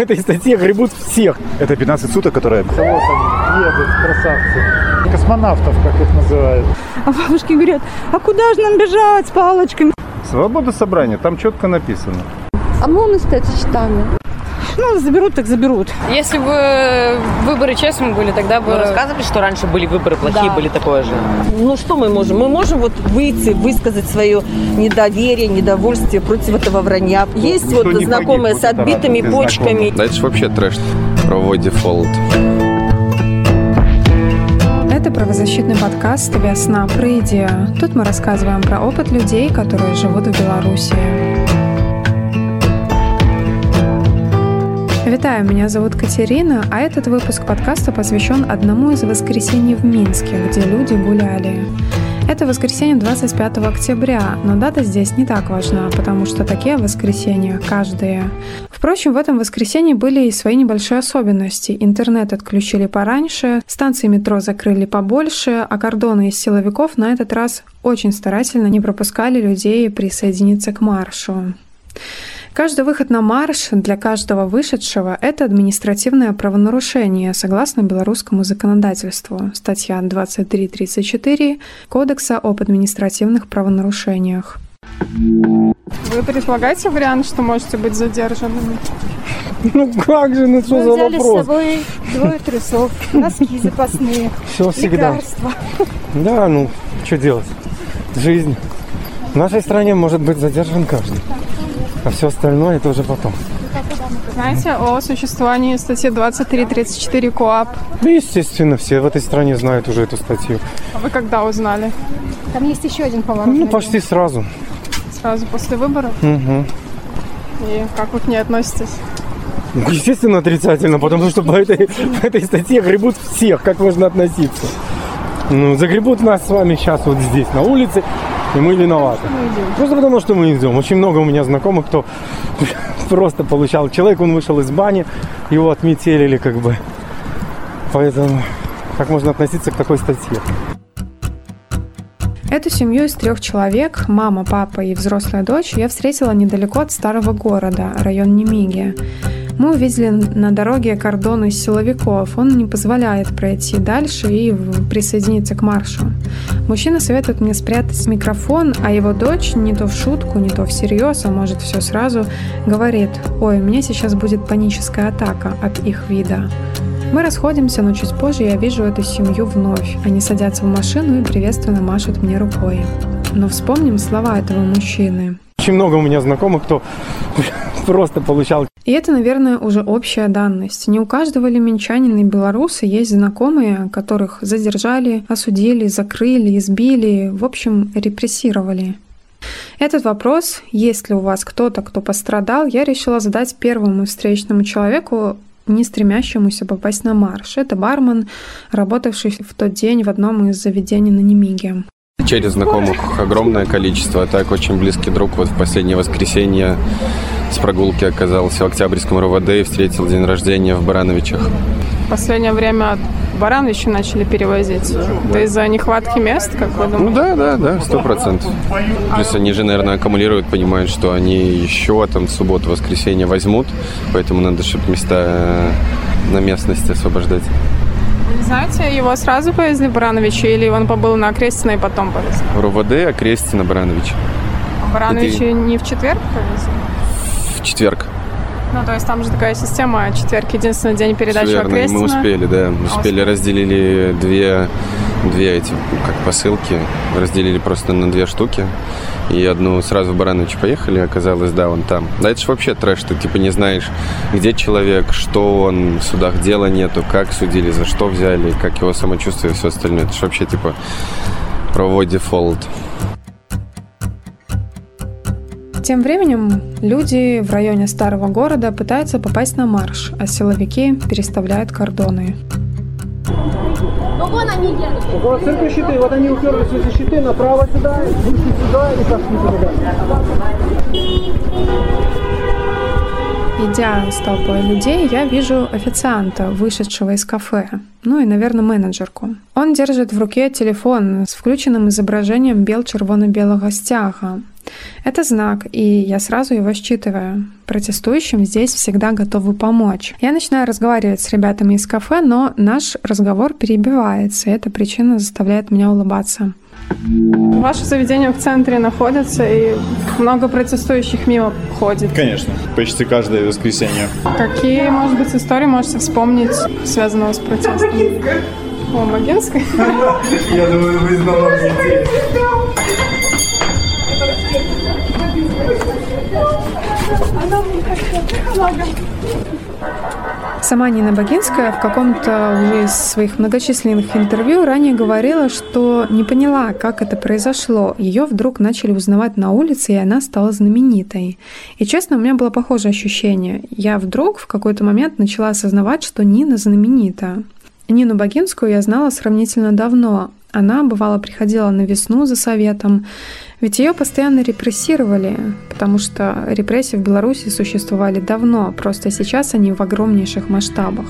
в этой статье гребут всех. Это 15 суток, которые... Они едут, красавцы. Космонавтов, как их называют. А бабушки говорят, а куда же нам бежать с палочками? Свобода собрания, там четко написано. А мы статичтами. Ну, заберут, так заберут. Если бы выборы честными были, тогда бы... Вы рассказывали, что раньше были выборы плохие, Да. были такое же? Ну что мы можем? Мы можем вот выйти, высказать свое недоверие, недовольствие против этого вранья. Есть Никто вот знакомые погиб, с отбитыми почками. Да это же вообще трэш, правовой дефолт. Это правозащитный подкаст «Весна прыдия». Тут мы рассказываем про опыт людей, которые живут в Беларуси. Витаю, меня зовут Катерина, а этот выпуск подкаста посвящен одному из воскресений в Минске, где люди гуляли. Это воскресенье 25 октября, но дата здесь не так важна, потому что такие воскресенья каждые. Впрочем, в этом воскресенье были и свои небольшие особенности. Интернет отключили пораньше, станции метро закрыли побольше, а кордоны из силовиков на этот раз очень старательно не пропускали людей присоединиться к маршу. Каждый выход на марш для каждого вышедшего – это административное правонарушение, согласно белорусскому законодательству, статья 2334 Кодекса об административных правонарушениях. Вы предполагаете вариант, что можете быть задержанными? Ну как же, ну что Мы за взяли с вопрос? собой двое трусов, носки запасные, Все всегда. лекарства. Да, ну, что делать? Жизнь. В нашей стране может быть задержан каждый. А все остальное это уже потом. Знаете о существовании статьи 2334 КОАП? Да, естественно, все в этой стране знают уже эту статью. А вы когда узнали? Там есть еще один поворот. Ну, почти сразу. Сразу после выборов? Мгм. И как вы к ней относитесь? Естественно, отрицательно, потому что по этой, по этой статье гребут всех, как можно относиться. Ну, загребут нас с вами сейчас вот здесь, на улице, и мы виноваты. Просто потому, что мы идем. Очень много у меня знакомых, кто просто получал. Человек, он вышел из бани, его отметелили как бы. Поэтому как можно относиться к такой статье? Эту семью из трех человек, мама, папа и взрослая дочь, я встретила недалеко от старого города, район Немиги. Мы увидели на дороге кордон из силовиков. Он не позволяет пройти дальше и присоединиться к маршу. Мужчина советует мне спрятать микрофон, а его дочь не то в шутку, не то всерьез, а может все сразу, говорит, ой, у меня сейчас будет паническая атака от их вида. Мы расходимся, но чуть позже я вижу эту семью вновь. Они садятся в машину и приветственно машут мне рукой. Но вспомним слова этого мужчины. Очень много у меня знакомых, кто просто получал И это, наверное, уже общая данность. Не у каждого лименчанина и белоруса есть знакомые, которых задержали, осудили, закрыли, избили, в общем, репрессировали. Этот вопрос, есть ли у вас кто-то, кто пострадал, я решила задать первому встречному человеку, не стремящемуся попасть на марш. Это бармен, работавший в тот день в одном из заведений на Немиге. Через знакомых огромное количество, а так очень близкий друг. Вот в последнее воскресенье с прогулки оказался в Октябрьском РОВД и встретил день рождения в Барановичах. В последнее время Барановичи начали перевозить. Это из-за нехватки мест, как вы Ну думаете? да, да, да, сто процентов. Плюс они же, наверное, аккумулируют, понимают, что они еще там субботу, воскресенье возьмут, поэтому надо, чтобы места на местности освобождать. Вы знаете, его сразу повезли в Барановичи или он побыл на Окрестино и потом повезли? В РОВД Окрестина Баранович. А Барановичи Это- не в четверг повезли? В четверг. Ну, то есть там же такая система, а четверг единственный день передачи Всё верно, Окрестина. мы успели, да. А, Успели, успели. разделили две, две эти, как посылки, разделили просто на две штуки. И одну сразу в Барановичи поехали, оказалось, да, он там. Да это же вообще трэш, ты типа не знаешь, где человек, что он, в судах дела нету, как судили, за что взяли, как его самочувствие и все остальное. Это же вообще типа правовой дефолт. Тем временем люди в районе старого города пытаются попасть на марш, а силовики переставляют кордоны. Около церкви щиты, вот они уперлись эти щиты, направо сюда, вышли сюда и пошли туда. Идя с толпой людей, я вижу официанта, вышедшего из кафе. Ну и, наверное, менеджерку. Он держит в руке телефон с включенным изображением бел червоно-белого стяга. Это знак, и я сразу его считываю. Протестующим здесь всегда готовы помочь. Я начинаю разговаривать с ребятами из кафе, но наш разговор перебивается, и эта причина заставляет меня улыбаться. Ваше заведение в центре находится, и много протестующих мимо ходит. Конечно, почти каждое воскресенье. Какие, может быть, истории можете вспомнить, связанного с протестом? О, Магинской? Я думаю, вы знали. Сама Нина Богинская в каком-то уже из своих многочисленных интервью ранее говорила, что не поняла, как это произошло. Ее вдруг начали узнавать на улице, и она стала знаменитой. И честно, у меня было похожее ощущение. Я вдруг в какой-то момент начала осознавать, что Нина знаменита. Нину Богинскую я знала сравнительно давно. Она, бывало, приходила на весну за советом, ведь ее постоянно репрессировали, потому что репрессии в Беларуси существовали давно, просто сейчас они в огромнейших масштабах.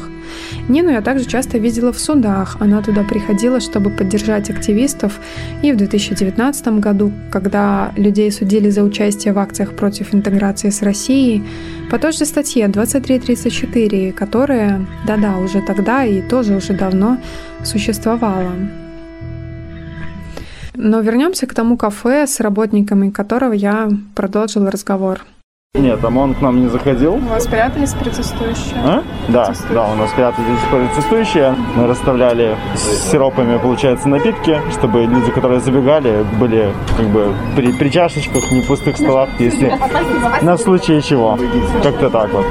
Нину я также часто видела в судах. Она туда приходила, чтобы поддержать активистов. И в 2019 году, когда людей судили за участие в акциях против интеграции с Россией, по той же статье 2334, которая, да-да, уже тогда и тоже уже давно существовала. Но вернемся к тому кафе, с работниками которого я продолжила разговор. Нет, ОМОН к нам не заходил. У вас прятались протестующие? А? Да, да, у нас прятались протестующие. Мы расставляли с сиропами, получается, напитки, чтобы люди, которые забегали, были как бы при, при чашечках, не пустых столах, если на случай чего. Как-то так вот.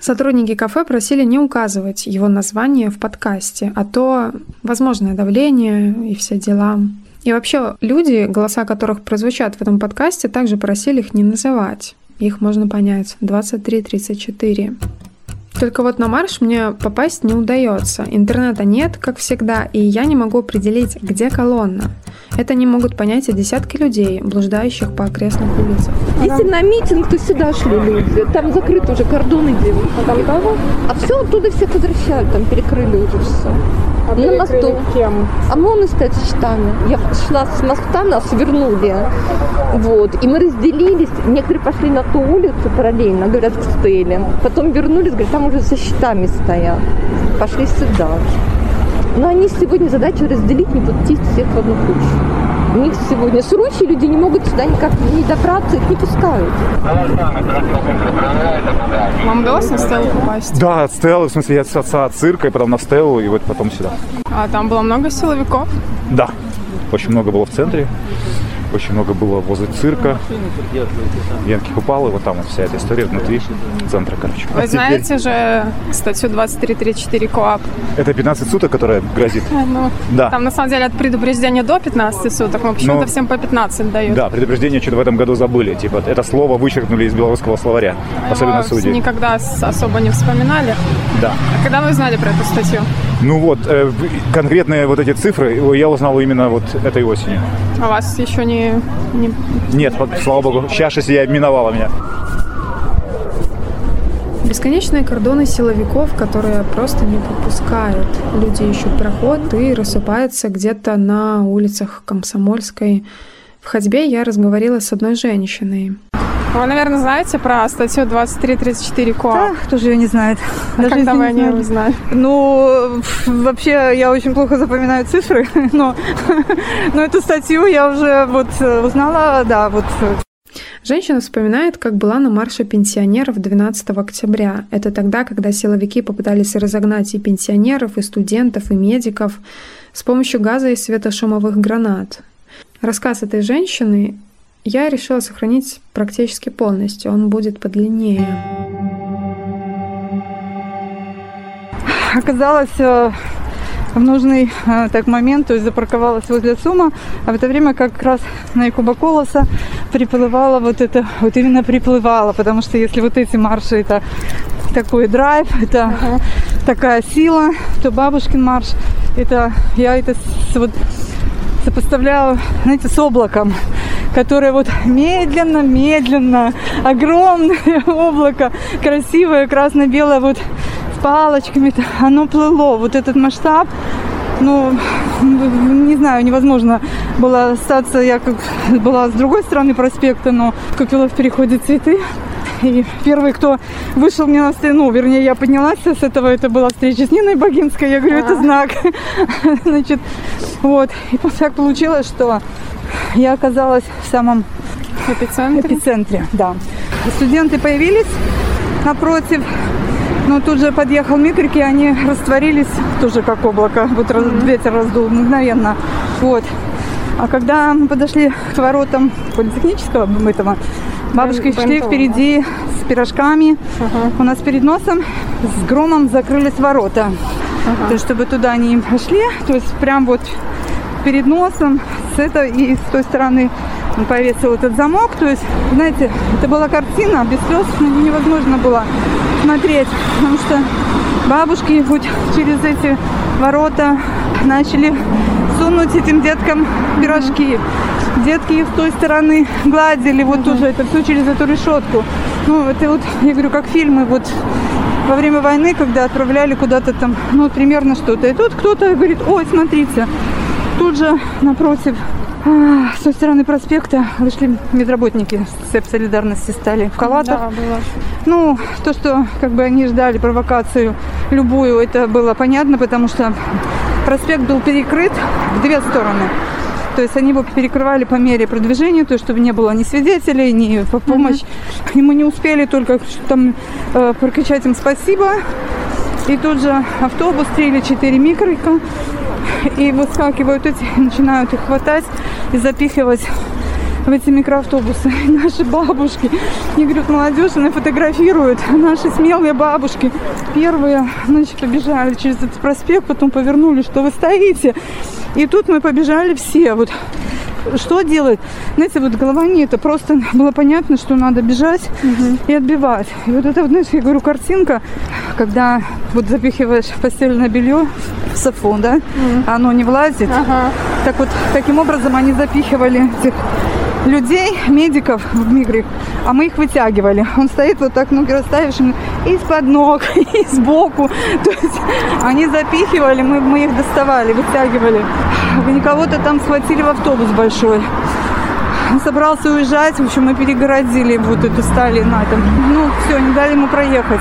Сотрудники кафе просили не указывать его название в подкасте, а то возможное давление и все дела. И вообще люди, голоса которых прозвучат в этом подкасте, также просили их не называть. Их можно понять. 23-34. Только вот на марш мне попасть не удается. Интернета нет, как всегда, и я не могу определить, где колонна. Это не могут понять и десятки людей, блуждающих по окрестных улицах. Если на митинг, то сюда шли люди. Там закрыты уже кордоны делают. А там кого? А все оттуда всех возвращают, там перекрыли уже все. А на мосту. кем? ОМОН с тачтами. Я шла с моста, нас вернули. Вот. И мы разделились. Некоторые пошли на ту улицу параллельно, говорят, к стеле. Потом вернулись, говорят, там уже со щитами стоят. Пошли сюда. Но они сегодня задачу разделить, не пустить всех в одну кучу. У них сегодня срочи, люди не могут сюда никак не добраться, их не пускают. Вам удалось на стелу попасть? Да, от Стеллы, в смысле, я с отца цирка, и потом на Стеллу, и вот потом сюда. А там было много силовиков? Да, очень много было в центре. Очень много было возле цирка. Янки упал, и вот там вот вся эта история внутри центра, короче. Вы А теперь- знаете же статью 2334 КОАП? Это 15 суток, которая грозит. Ну, Да. Там на самом деле от предупреждения до 15 суток, но почему-то Но- всем по 15 дают. Да, предупреждение что-то в этом году забыли. Типа, это слово вычеркнули из белорусского словаря. Особенно Его судьи. никогда особо не вспоминали. Да. А когда вы узнали про эту статью? Ну вот, э, конкретные вот эти цифры я узнал именно вот этой осенью. А вас еще не... не- Нет, слава богу, сейчас я миновала меня. Бесконечные кордоны силовиков, которые просто не пропускают. Люди ищут проход и рассыпаются где-то на улицах Комсомольской. В ходьбе я разговорила с одной женщиной. Вы, наверное, знаете про статью 2334 КОАП? Кто же ее не знает? А Даже когда вы не о ней знали. узнали? Ну, вообще, я очень плохо запоминаю цифры, но, но эту статью я уже вот э, узнала, да, вот Женщина вспоминает, как была на марше пенсионеров 12 октября. Это тогда, когда силовики попытались разогнать и пенсионеров, и студентов, и медиков с помощью газа и светошумовых гранат. Рассказ этой женщины я решила сохранить практически полностью. Он будет подлиннее. оказалась э, в нужный э, так момент, то есть запарковалась возле ЦУМа, а в это время как раз на Якуба Колоса приплывала вот это, вот именно приплывала, потому что если вот эти марши это такой драйв, это такая сила, то бабушкин марш, это я это с- вот сопоставляю, знаете, с облаком, которое вот медленно, медленно, огромное облако, красивое, красно-белое, вот с палочками, оно плыло. Вот этот масштаб, ну, не знаю, невозможно было остаться. Я как была с другой стороны проспекта, но купила в переходе цветы. И первый, кто вышел мне на сцену, ну, вернее, я поднялась с этого, это была встреча с Ниной Богинской. Я говорю, это знак. Значит, вот. И так получилось, что я оказалась в самом эпицентре. эпицентре да. Студенты появились напротив, но тут же подъехал микрик, и они растворились тоже как облако. Вот раз, ветер раздул мгновенно. Вот. А когда мы подошли к воротам политехнического этого, бабушки шли впереди с пирожками. У нас перед носом с громом закрылись ворота. То есть, чтобы туда они им пошли, то есть прям вот перед носом с этой и с той стороны он повесил этот замок. То есть, знаете, это была картина, без слез невозможно было смотреть, потому что бабушки вот через эти ворота начали сунуть этим деткам пирожки. Детки их с той стороны гладили, вот уже это все через эту решетку. Ну, это вот, я говорю, как фильмы, вот во время войны, когда отправляли куда-то там, ну, примерно что-то. И тут кто-то говорит, ой, смотрите, же напротив а, с той стороны проспекта вышли медработники СЭП солидарности стали в халатах. Да, было. Ну, то, что как бы они ждали провокацию любую, это было понятно, потому что проспект был перекрыт в две стороны. То есть они его перекрывали по мере продвижения, то есть чтобы не было ни свидетелей, ни по помощь. И мы не успели только там э, прокричать им спасибо. И тут же автобус, три или четыре микрика. И выскакивают эти, начинают их хватать и запихивать в эти микроавтобусы. И наши бабушки, не говорят, молодежь, она фотографирует. Наши смелые бабушки первые, значит, побежали через этот проспект, потом повернули, что вы стоите. И тут мы побежали все. Вот что делать? Знаете, вот голова не это просто было понятно, что надо бежать и отбивать. И вот это, вот, знаете, я говорю, картинка, когда вот запихиваешь постельное белье в софу, да, а оно не влазит. Так вот, таким образом они запихивали этих людей, медиков в мигре, а мы их вытягивали. Он стоит вот так, ноги расставишь, из-под ног, и сбоку. То есть они запихивали, мы, мы их доставали, вытягивали. И кого-то там схватили в автобус большой. Он собрался уезжать, в общем, мы перегородили вот эту стали на этом. Ну, все, не дали ему проехать.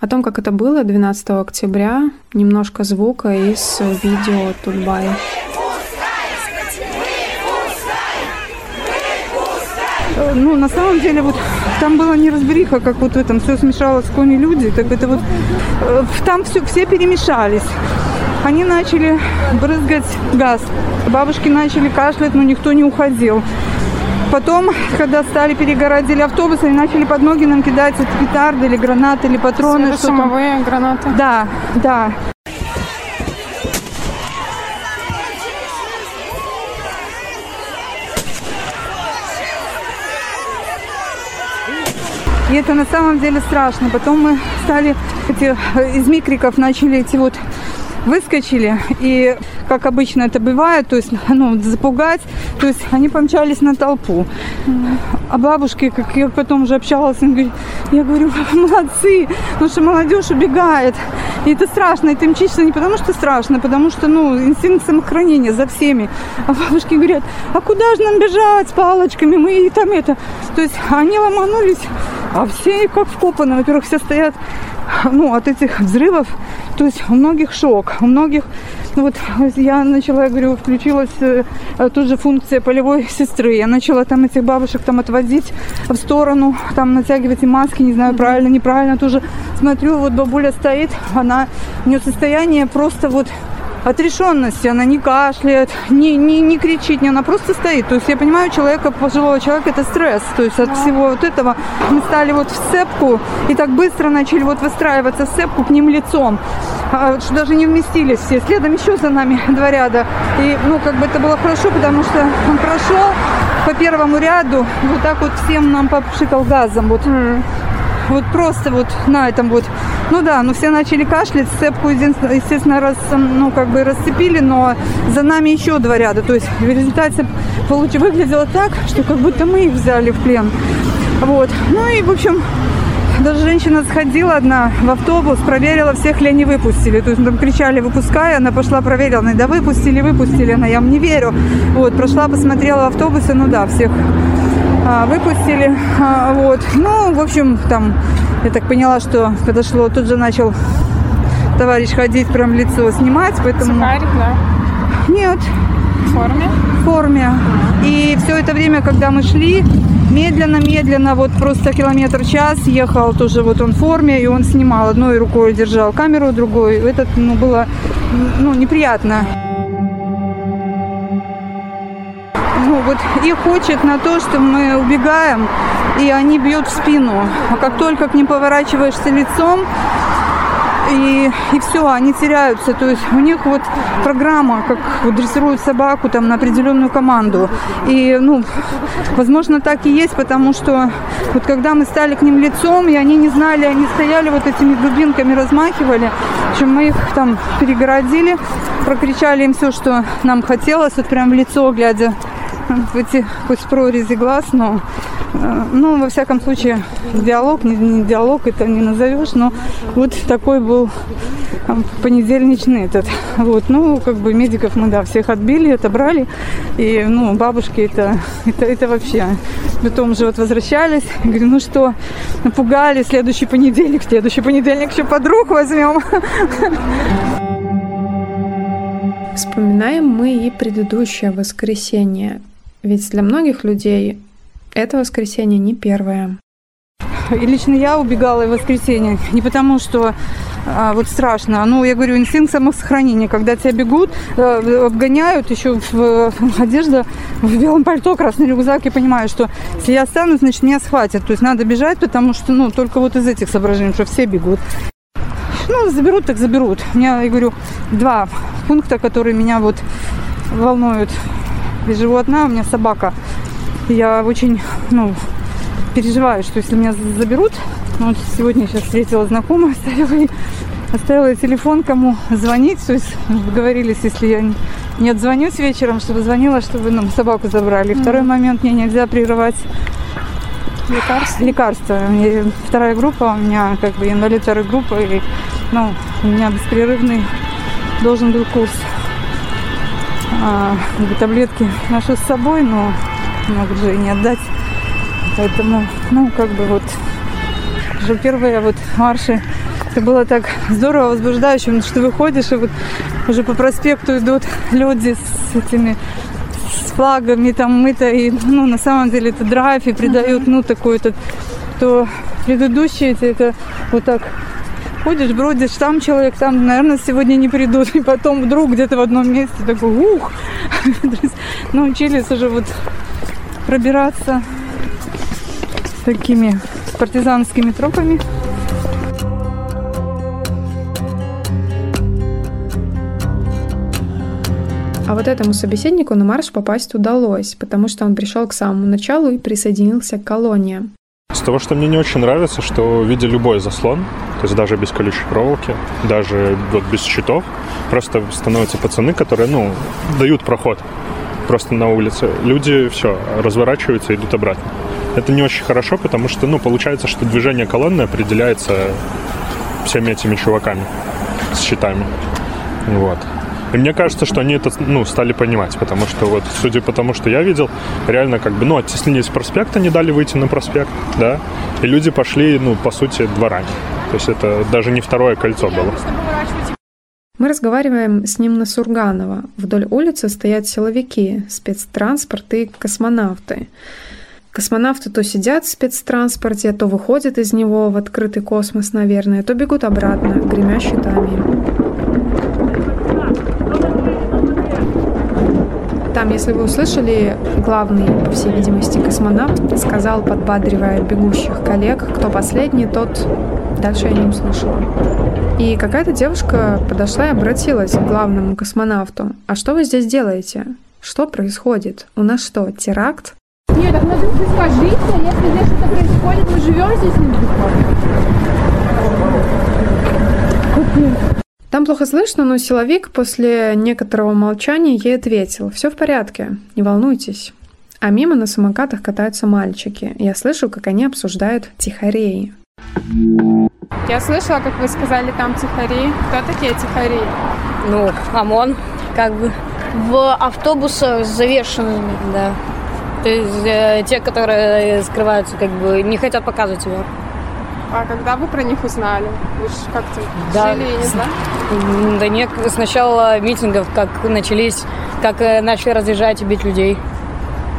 О том, как это было 12 октября, немножко звука из видео Тульбай. Ну, на самом деле, вот там была неразбериха, как вот в этом все смешалось кони люди, так это вот э, там все, все перемешались. Они начали брызгать газ. Бабушки начали кашлять, но никто не уходил. Потом, когда стали перегородили автобусы, они начали под ноги нам кидать петарды или гранаты, или патроны. Светошумовые гранаты. Да, да. И это на самом деле страшно. Потом мы стали эти, э, из микриков начали эти вот выскочили, и как обычно это бывает, то есть, ну, запугать, то есть они помчались на толпу. А бабушки, как я потом уже общалась, говорит, я говорю, молодцы, потому что молодежь убегает. И это страшно, и ты не потому, что страшно, а потому что, ну, инстинкт самохранения за всеми. А бабушки говорят, а куда же нам бежать с палочками, мы и там это. То есть они ломанулись, а все как вкопаны. Во-первых, все стоят ну, от этих взрывов. То есть у многих шок, у многих... Ну, вот я начала, я говорю, включилась э, тут же функция полевой сестры. Я начала там этих бабушек там отводить в сторону, там натягивать и маски, не знаю, правильно, неправильно. Тоже смотрю, вот бабуля стоит, она, у нее состояние просто вот отрешенности, она не кашляет, не, не, не кричит, не, она просто стоит. То есть я понимаю, человека, пожилого человека это стресс. То есть от всего вот этого мы стали вот в сцепку и так быстро начали вот выстраиваться в сцепку к ним лицом, а, что даже не вместились все. Следом еще за нами два ряда. И, ну, как бы это было хорошо, потому что он прошел по первому ряду, вот так вот всем нам попшикал газом. Вот. Вот просто вот на этом вот. Ну да, ну все начали кашлять, сцепку, естественно, раз, ну как бы расцепили, но за нами еще два ряда. То есть в результате получ... выглядело так, что как будто мы их взяли в плен. Вот. Ну и, в общем, даже женщина сходила одна в автобус, проверила, всех ли они выпустили. То есть там кричали, выпускай, она пошла проверила, она, да выпустили, выпустили, она, я вам не верю. Вот, прошла, посмотрела в автобусе, ну да, всех выпустили. А, вот. Ну, в общем, там, я так поняла, что подошло, тут же начал товарищ ходить прям лицо снимать, поэтому... Сухарик, да? Нет. В форме? В форме. И все это время, когда мы шли, медленно-медленно, вот просто километр час ехал тоже вот он в форме, и он снимал одной рукой держал камеру, другой. Этот, ну, было, ну, неприятно. Вот их хочет на то, что мы убегаем, и они бьют в спину. А как только к ним поворачиваешься лицом, и, и все, они теряются. То есть у них вот программа, как вот дрессируют собаку там на определенную команду. И, ну, возможно, так и есть, потому что вот когда мы стали к ним лицом, и они не знали, они стояли вот этими дубинками, размахивали, общем, мы их там перегородили, прокричали им все, что нам хотелось, вот прям в лицо глядя в эти пусть прорези глаз, но э, ну, во всяком случае, диалог, не, не диалог это не назовешь, но вот такой был понедельничный этот. Вот, ну, как бы медиков мы, да, всех отбили, отобрали. И, ну, бабушки это, это, это вообще. Потом же вот возвращались. Говорю, ну что, напугали, следующий понедельник, следующий понедельник еще подруг возьмем. Вспоминаем мы и предыдущее воскресенье, ведь для многих людей это воскресенье не первое. И лично я убегала в воскресенье не потому, что а, вот страшно. Ну, я говорю, инстинкт самосохранения. Когда тебя бегут, э, обгоняют, еще в, в одежда, в белом пальто, красный рюкзак, и понимаю, что если я останусь, значит, меня схватят. То есть надо бежать, потому что, ну, только вот из этих соображений, что все бегут. Ну, заберут, так заберут. У меня, я говорю, два пункта, которые меня вот волнуют. Живу одна, у меня собака. Я очень, ну, переживаю, что если меня заберут, ну, вот сегодня сейчас встретила знакомую, оставила ей, оставила телефон, кому звонить, то есть договорились, если я не отзвонюсь вечером, чтобы звонила, чтобы нам собаку забрали. Mm-hmm. Второй момент, мне нельзя прерывать лекарства. Лекарства. Вторая группа, у меня как бы инвалид второй группы, и, ну, у меня беспрерывный должен был курс. А, таблетки ношу с собой, но могут же и не отдать. Поэтому, ну, как бы вот, уже первые вот марши, это было так здорово, возбуждающе, что выходишь, и вот уже по проспекту идут люди с этими с флагами, там мы-то, и, ну, на самом деле это драйв, и придают, ну, такой этот, то предыдущие эти, это вот так ходишь, бродишь, там человек, там, наверное, сегодня не придут. И потом вдруг где-то в одном месте такой, ух, научились уже вот пробираться такими партизанскими тропами. А вот этому собеседнику на марш попасть удалось, потому что он пришел к самому началу и присоединился к колонии. С того, что мне не очень нравится, что в виде любой заслон, то есть даже без колючей проволоки, даже вот без щитов, просто становятся пацаны, которые, ну, дают проход просто на улице. Люди все, разворачиваются и идут обратно. Это не очень хорошо, потому что, ну, получается, что движение колонны определяется всеми этими чуваками с щитами. Вот. И мне кажется, что они это ну, стали понимать, потому что вот, судя по тому, что я видел, реально как бы, ну, оттеснили с проспекта, не дали выйти на проспект, да, и люди пошли, ну, по сути, дворами. То есть это даже не второе кольцо было. Мы разговариваем с ним на Сурганова. Вдоль улицы стоят силовики, спецтранспорт и космонавты. Космонавты то сидят в спецтранспорте, то выходят из него в открытый космос, наверное, то бегут обратно, гремя щитами. Там, если вы услышали, главный, по всей видимости, космонавт сказал, подбадривая бегущих коллег, кто последний, тот... Дальше я не услышала. И какая-то девушка подошла и обратилась к главному космонавту. «А что вы здесь делаете? Что происходит? У нас что, теракт?» Нет, так надо скажите, если здесь что-то происходит, мы живем здесь недалеко. Там плохо слышно, но силовик после некоторого молчания ей ответил. Все в порядке, не волнуйтесь. А мимо на самокатах катаются мальчики. Я слышу, как они обсуждают тихореи. Я слышала, как вы сказали, там тихари. Кто такие тихари? Ну, ОМОН, как бы. В автобусах с завешенными, да. То есть э, те, которые скрываются, как бы не хотят показывать себя. А когда вы про них узнали? Вы же как-то Да. жили и не знали? М, Да нет, с начала митингов, как начались, как э, начали разъезжать и бить людей.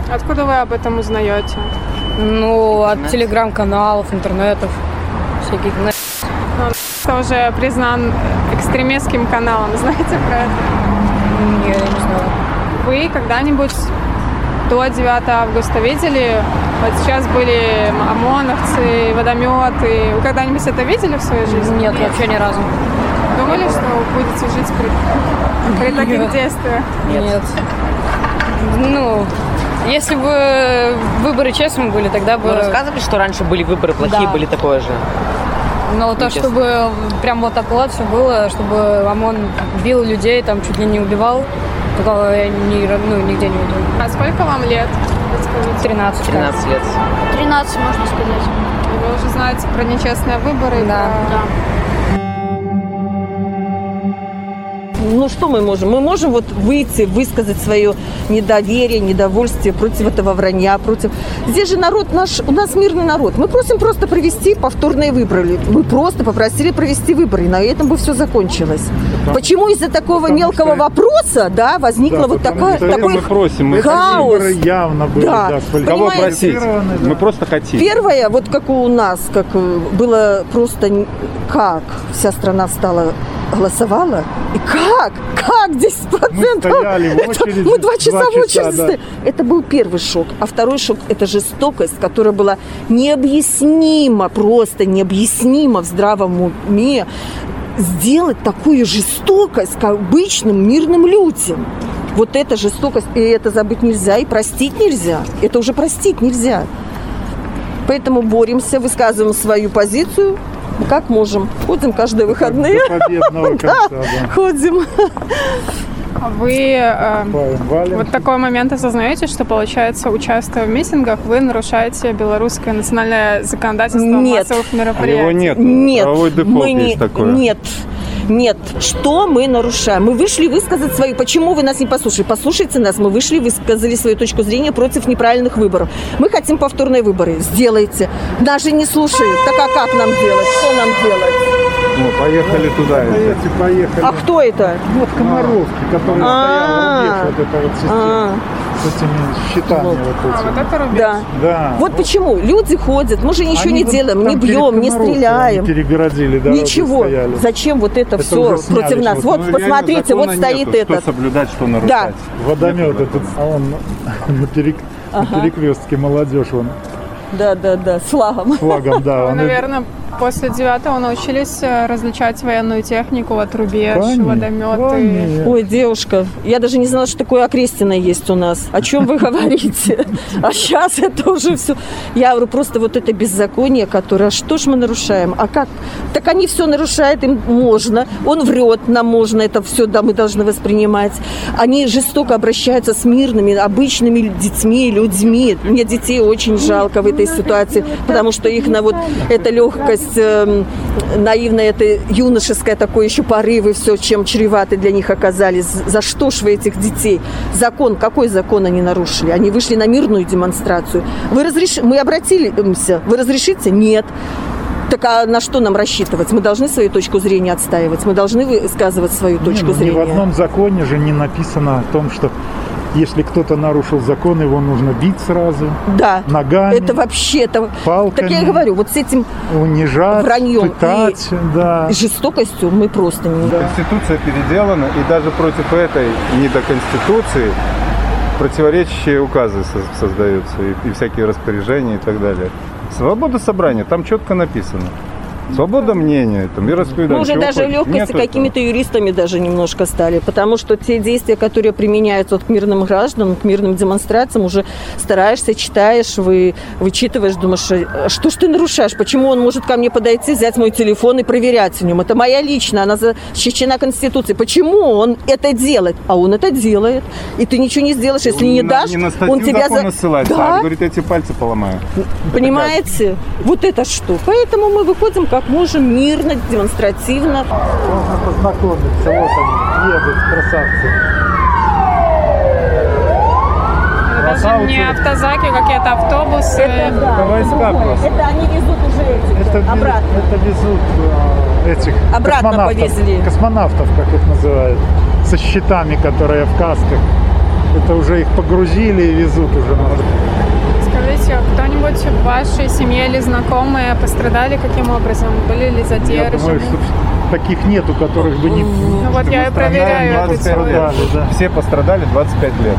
Откуда вы об этом узнаете? Ну, от телеграм-каналов, интернетов, всяких. Ну, это уже признан экстремистским каналом. Знаете про это? Не, я не знаю. Вы когда-нибудь до 9 августа видели? Вот сейчас были ОМОНовцы, водометы. Вы когда-нибудь это видели в своей жизни? Нет, вообще ни разу. Думали, что будете жить при, при таких Нет. действиях? Нет. Ну, если бы выборы честными были, тогда бы... Вы рассказывали, что раньше были выборы плохие, Да. были такое же? Но то, чтобы прям вот так вот все было, чтобы ОМОН бил людей, там чуть ли не убивал, такого я ни, ну, нигде не видел. А сколько вам лет? 13. 13 лет. 13, можно сказать. Вы уже знаете про нечестные выборы? и Да. про- Ну что мы можем? Мы можем вот выйти, высказать свое недоверие, недовольствие против этого вранья, против... Здесь же народ наш, у нас мирный народ. Мы просим просто провести повторные выборы. Мы просто попросили провести выборы, и на этом бы все закончилось. Почему из-за такого мелкого вопроса, да, возникла Да, вот потому такая, что такой мы просим. Мы хаос? явно были, Да. да, Понимаете? Кого просить? Мы просто хотим. Первое, вот как у нас, как э, было просто как вся страна встала, голосовала, и как, как 10%? Мы стояли в Это- мы два часа два в очереди часа, да. Это был первый шок. А второй шок – это жестокость, которая была необъяснима, просто необъяснима в здравом уме. Сделать такую жестокость к обычным мирным людям. Вот эта жестокость, и это забыть нельзя, и простить нельзя. Это уже простить нельзя. Поэтому боремся, высказываем свою позицию, как можем. Ходим каждые выходные. До победного конца, да. Ходим. А Вы э, вот такой момент осознаете, что, получается, участвуя в митингах, вы нарушаете белорусское национальное законодательство Нет. массовых мероприятиях? Его нет. Нет, мы не, есть такое. нет, нет. Что мы нарушаем? Мы вышли высказать свою. Почему вы нас не послушали? Послушайте нас. Мы вышли, высказали свою точку зрения против неправильных выборов. Мы хотим повторные выборы. Сделайте. Нас же не слушают. Так а как нам делать? Что нам делать? Ну, поехали туда. Поехали, поехали. А кто это? Вот Комаровский, который А. стоял, рубеж, вот эта вот А. система. С этими щитами вот А, этими. вот это рубеж. Да. Да. Вот почему. Люди ходят. Мы же ничего Они не вот делаем, не бьем, не стреляем. они Перегородили дорогу, Ничего. стояли. Зачем вот это, Это все против нас? Вот Ну, посмотрите, вот стоит нету. этот. Что соблюдать, что нарушать. Да. Водомет этот, а он на, перек- на Ага. перекрестке молодежь, он Да, да, да, с флагом. флагом, да. Он- наверное, после девятого научились э, различать военную технику, вот рубеж, водометы. Ой, девушка, я даже не знала, что такое окрестиное есть у нас. О чем вы говорите? А сейчас это уже все. Я говорю, просто вот это беззаконие, которое, а что ж мы нарушаем? А как? Так они все нарушают, им можно. Он врет, нам можно это все, да, мы должны воспринимать. Они жестоко обращаются с мирными, обычными детьми, людьми. Мне детей очень жалко в этой ситуации, потому что их на вот эта легкость эм, наивная, это юношеское такое еще порывы, все, чем чреваты для них оказались. За что ж вы этих детей? Закон, какой закон они нарушили? Они вышли на мирную демонстрацию. Вы разреш... Мы обратились, вы разрешите? Нет. Так а на что нам рассчитывать? Мы должны свою точку зрения отстаивать, мы должны высказывать свою Не, точку ну, Ни в зрения. одном законе же не написано о том, что если кто-то нарушил закон, его нужно бить сразу, Да. ногами, Это вообще, это, палками, так я и говорю, вот с этим унижать, враньем пытать, да. и жестокостью мы просто не... Конституция переделана, и даже против этой недоконституции противоречащие указы со- создаются, и, и всякие распоряжения и так далее. Свобода собрания, там четко написано. Свобода мнения, там, вероисповедание. Мы уже даже легкости какими-то юристами даже немножко стали, потому что те действия, которые применяются вот к мирным гражданам, к мирным демонстрациям, уже стараешься, читаешь, вы, вычитываешь, думаешь, «А что ж ты нарушаешь, почему он может ко мне подойти, взять мой телефон и проверять в нем. Это моя личная, она защищена Конституцией. Почему он это делает? А он это делает. И ты ничего не сделаешь, если Он не на- дашь, не на он тебя закона ссылается, Да, а говорит, я тебе пальцы поломаю. Понимаете? Вот это что. Поэтому мы выходим как можем мирно, демонстративно. Можно познакомиться. Вот они едут, красавцы. Даже не автозаки, какие-то автобусы. Это войска просто. Это они везут уже этих Это, обратно. это везут э, этих Обратно космонавтов, повезли. космонавтов, как их называют, со щитами, которые в касках. Это уже их погрузили и везут уже. Скажите, кто-нибудь в вашей семье или знакомые пострадали каким образом? Были ли Я думаю, задержаны? что таких нету, которых бы не... Ну вот я и проверяю эту 25 теорию. лет. Все пострадали 25 лет.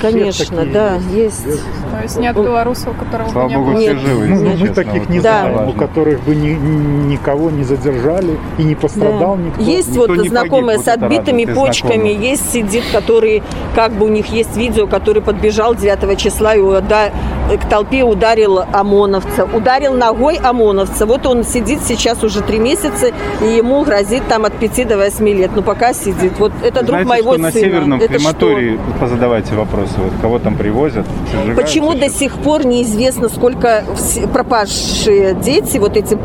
Конечно, такие да, есть. То есть нет белоруса, у которого Слава бы не богу, было. все Нет. живы. Ну, мы честно. таких Вот не знаем, у которых бы ни- ни- никого не задержали и не пострадал Да. никто. Есть Никто вот не знакомые погиб, с отбитыми радует, и почками, знакомые. есть сидит, который, как бы у них есть видео, который подбежал 9 числа и уда- к толпе ударил ОМОНовца. Ударил ногой ОМОНовца. Вот он сидит сейчас уже три месяца, и ему грозит там от 5 до 8 лет. Ну, пока сидит. Вот это друг Знаете, моего что на сына. северном это крематории, позадавайте вопросы, вот кого там привозят, сжигают Почему до сих пор неизвестно, сколько пропавшие дети, вот эти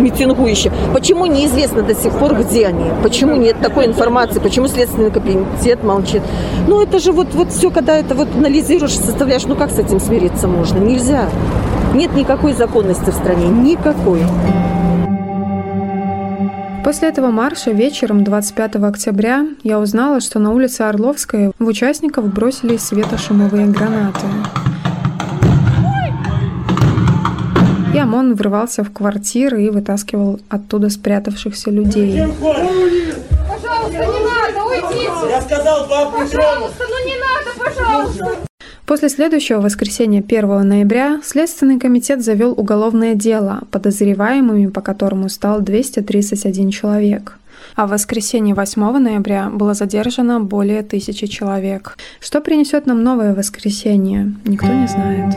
митингующие, почему неизвестно до сих пор, где они? Почему нет такой информации? Почему Следственный комитет молчит? Ну, это же вот, вот все, когда это вот анализируешь, составляешь, ну как с этим смириться можно? Нельзя. Нет никакой законности в стране, никакой. После этого марша вечером 25 октября я узнала, что на улице Орловской в участников бросили светошумовые гранаты. И ОМОН врывался в квартиры и вытаскивал оттуда спрятавшихся людей. Пожалуйста, не надо, уйдите. Я сказал папу Пожалуйста, ну не надо, пожалуйста. После следующего воскресенья 1 ноября Следственный комитет завел уголовное дело, подозреваемыми по которому стал 231 человек. А в воскресенье 8 ноября было задержано более тысячи человек. Что принесет нам новое воскресенье, никто не знает.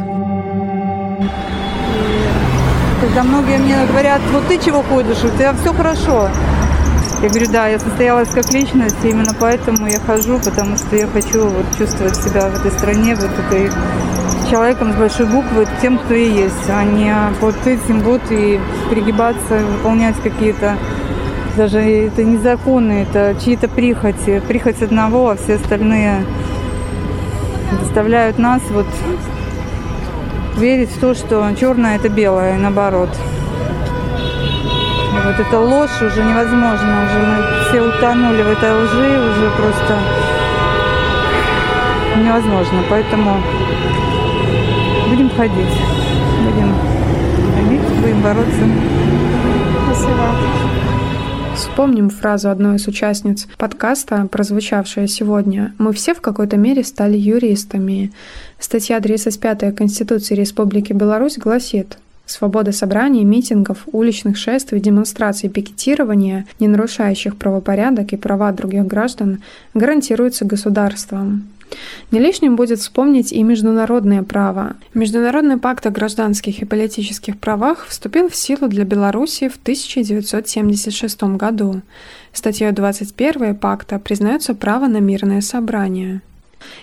Когда многие мне говорят, вот ты чего ходишь, у тебя все хорошо. Я говорю, да, я состоялась как личность, и именно поэтому я хожу, потому что я хочу вот чувствовать себя в этой стране, вот этой человеком с большой буквы, тем, кто и есть, а не вот этим вот и перегибаться, выполнять какие-то даже это не законы, это чьи-то прихоти, прихоть одного, а все остальные заставляют нас вот верить в то, что черное это белое, и наоборот. Вот эта ложь уже невозможно, уже мы все утонули в этой лжи, уже просто невозможно. Поэтому будем ходить, будем ходить, будем бороться. Спасибо. Вспомним фразу одной из участниц подкаста, прозвучавшая сегодня. «Мы все в какой-то мере стали юристами». Статья 35 Конституции Республики Беларусь гласит Свобода собраний, митингов, уличных шествий, демонстраций, пикетирования, не нарушающих правопорядок и права других граждан, гарантируется государством. Не лишним будет вспомнить и международное право. Международный пакт о гражданских и политических правах вступил в силу для Беларуси в 1976 году. Статьей 21 пакта признается право на мирное собрание.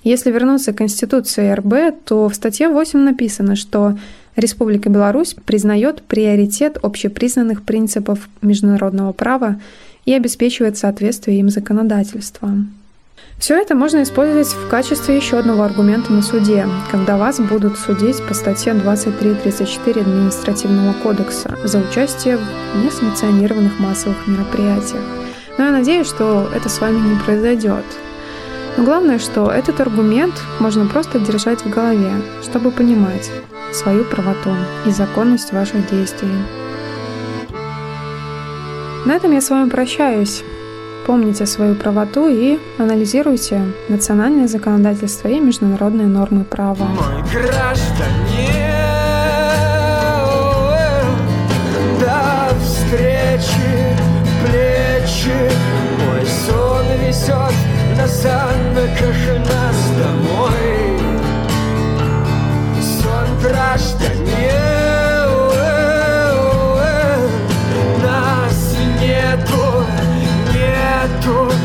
Если вернуться к Конституции РБ, то в статье 8 написано, что Республика Беларусь признает приоритет общепризнанных принципов международного права и обеспечивает соответствие им законодательства. Все это можно использовать в качестве еще одного аргумента на суде, когда вас будут судить по статье 23.34 Административного кодекса за участие в несанкционированных массовых мероприятиях. Но я надеюсь, что это с вами не произойдет. Но главное, что этот аргумент можно просто держать в голове, чтобы понимать свою правоту и законность ваших действий. На этом я с вами прощаюсь. Помните свою правоту и анализируйте национальное законодательство и международные нормы права. Мой гражданин! встречи, плечи, мой сон весел досадно, как нас домой. Сон гражданин Нас нету, нету.